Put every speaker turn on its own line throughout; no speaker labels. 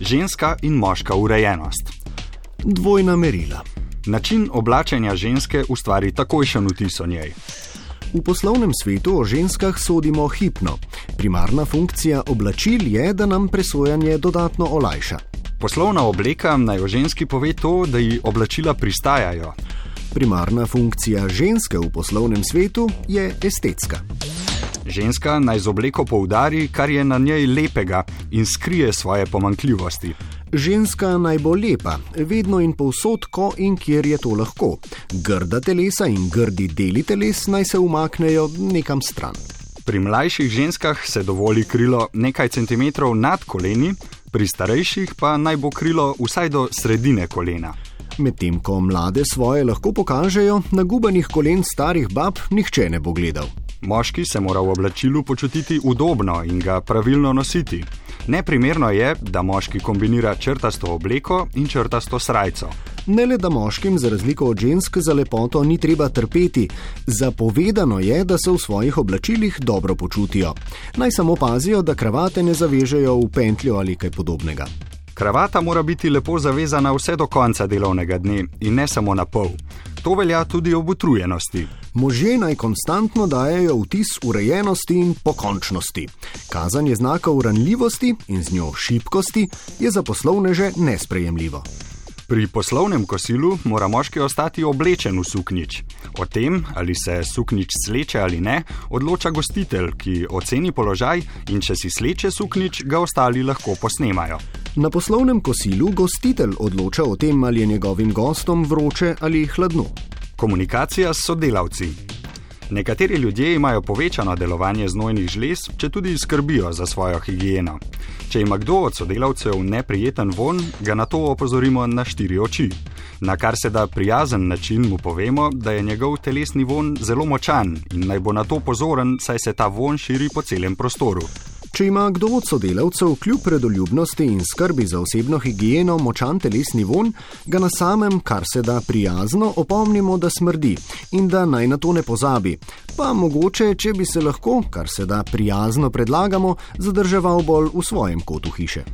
ženska in moška urejenost.
Dvojna merila.
Način oblačenja ženske ustvari takojšen vtis o njej.
V poslovnem svetu o ženskah sodimo hipno. Primarna funkcija oblačil je, da nam presojanje dodatno olajša.
Poslovna obleka naj o ženski pove to, da ji oblačila pristajajo.
Primarna funkcija ženske v poslovnem svetu je estetska.
Ženska naj z obleko poudari, kar je na njej lepega in skrije svoje pomankljivosti.
Ženska naj bo lepa, vedno in povsod, ko in kjer je to lahko. Grda telesa in grdi deli teles naj se umaknejo nekam stran.
Pri mlajših ženskah se dovoli krilo nekaj centimetrov nad koleni, pri starejših pa naj bo krilo vsaj do sredine kolena.
Medtem ko mlade svoje lahko pokažejo, na gubanih kolen starih bab nihče ne bo gledal.
Moški se mora v oblačilu počutiti udobno in ga pravilno nositi. Neprimerno je, da moški kombinira črtasto obleko in črtasto srajco.
Ne le da moškim, za razliko od žensk, za lepoto ni treba trpeti, zapovedano je, da se v svojih oblačilih dobro počutijo. Naj samo pazijo, da kravate ne zavežejo v pentljo ali kaj podobnega.
Kravata mora biti lepo zavezana vse do konca delovnega dne in ne samo na pol. To velja tudi ob utrujenosti.
Možje naj konstantno dajajo vtis urejenosti in pokončnosti. Kazanje znakov ranljivosti in z njo šibkosti je za poslovneže nesprejemljivo.
Pri poslovnem kosilu mora moški ostati oblečen v suknič. O tem, ali se suknič sleče ali ne, odloča gostitelj, ki oceni položaj in če si sleče suknič, ga ostali lahko posnemajo.
Na poslovnem kosilu gostitelj odloča o tem, ali je njegovim gostom vroče ali hladno.
Komunikacija s sodelavci. Nekateri ljudje imajo povečano delovanje znojnih žlez, če tudi skrbijo za svojo higieno. Če ima kdo od sodelavcev neprijeten von, ga na to opozorimo na štiri oči. Na kar se da prijazen način mu povemo, da je njegov telesni von zelo močan in naj bo na to pozoren, saj se ta von širi po celem prostoru.
Če ima kdo od sodelavcev kljub predoljubnosti in skrbi za osebno higieno močan telesni von, ga na samem, kar se da prijazno, opomnimo, da smrdi in da naj na to ne pozabi. Pa mogoče, če bi se lahko, kar se da prijazno predlagamo, zadrževal bolj v svojem kotu hiše.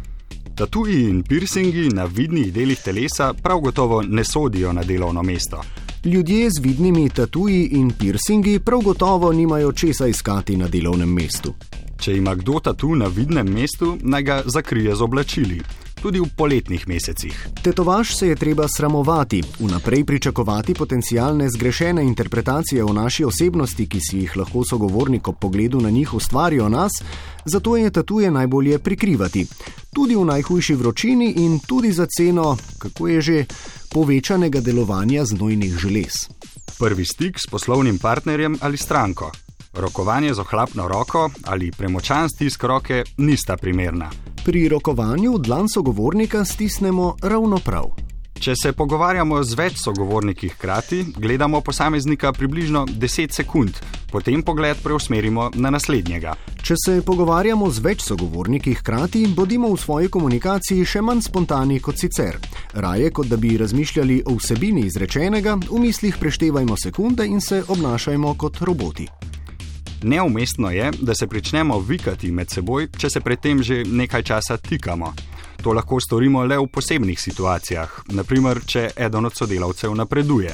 Tatuji in piercingi na vidnih delih telesa prav gotovo ne sodijo na delovno mesto.
Ljudje z vidnimi tatuji in piercingi prav gotovo nimajo česa iskati na delovnem mestu.
Če ima kdo tatu na vidnem mestu, naj ga zakrije z oblačili. Tudi v poletnih mesecih.
Tetovaž se je treba sramovati, vnaprej pričakovati potencijalne zgrešene interpretacije o naši osebnosti, ki si jih lahko sogovornik ob pogledu na njih ustvari o nas, zato je tatuje najbolje prikrivati. Tudi v najhujši vročini in tudi za ceno, kako je že, povečanega delovanja znojnih želez.
Prvi stik s poslovnim partnerjem ali stranko. Rokovanje z ohlapno roko ali premočan stisk roke nista primerna.
Pri rokovanju dlan sogovornika stisnemo ravno prav.
Če se pogovarjamo z več sogovorniki hkrati, gledamo posameznika približno 10 sekund, potem pogled preusmerimo na naslednjega.
Če se pogovarjamo z več sogovorniki hkrati, bodimo v svoji komunikaciji še manj spontani kot sicer. Raje, kot da bi razmišljali o vsebini izrečenega, v mislih preštevajmo sekunde in se obnašajmo kot roboti.
Neumestno je, da se pričnemo vikati med seboj, če se predtem že nekaj časa tikamo. To lahko storimo le v posebnih situacijah, naprimer, če eden od sodelavcev napreduje.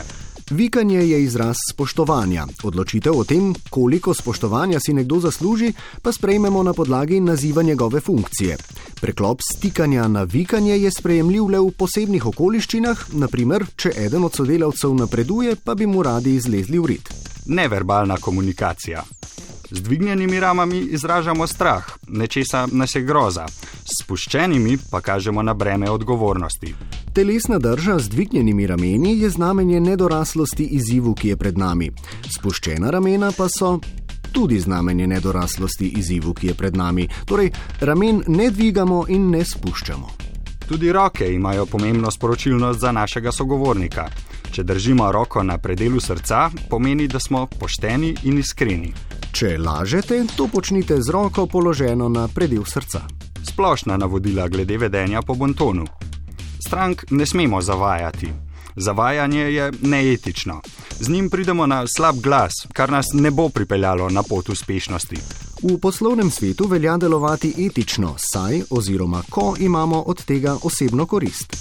Vikanje je izraz spoštovanja. Odločitev o tem, koliko spoštovanja si nekdo zasluži, pa sprejmemo na podlagi naziva njegove funkcije. Preklop stikanja na vikanje je sprejemljiv le v posebnih okoliščinah, naprimer, če eden od sodelavcev napreduje, pa bi mu radi izlezli v rit.
Neverbalna komunikacija. Z dvignjenimi ramami izražamo strah, nečesa nas je groza, s spuščenimi pa kažemo na breme odgovornosti.
Telesna drža z dvignjenimi rameni je znamenje nedoraslosti izzivu, ki je pred nami. Spuščena ramena pa so tudi znamenje nedoraslosti izzivu, ki je pred nami. Torej, ramen ne dvigamo in ne spuščamo.
Tudi roke imajo pomembno sporočilnost za našega sogovornika. Če držimo roko na predelu srca, pomeni, da smo pošteni in iskreni.
Če lažete, to počnite z roko položeno na predel srca.
Splošna navodila glede vedenja po bontonu. Strank ne smemo zavajati. Zavajanje je neetično. Z njim pridemo na slab glas, kar nas ne bo pripeljalo na pot uspešnosti.
V poslovnem svetu velja delovati etično, saj oziroma ko imamo od tega osebno korist.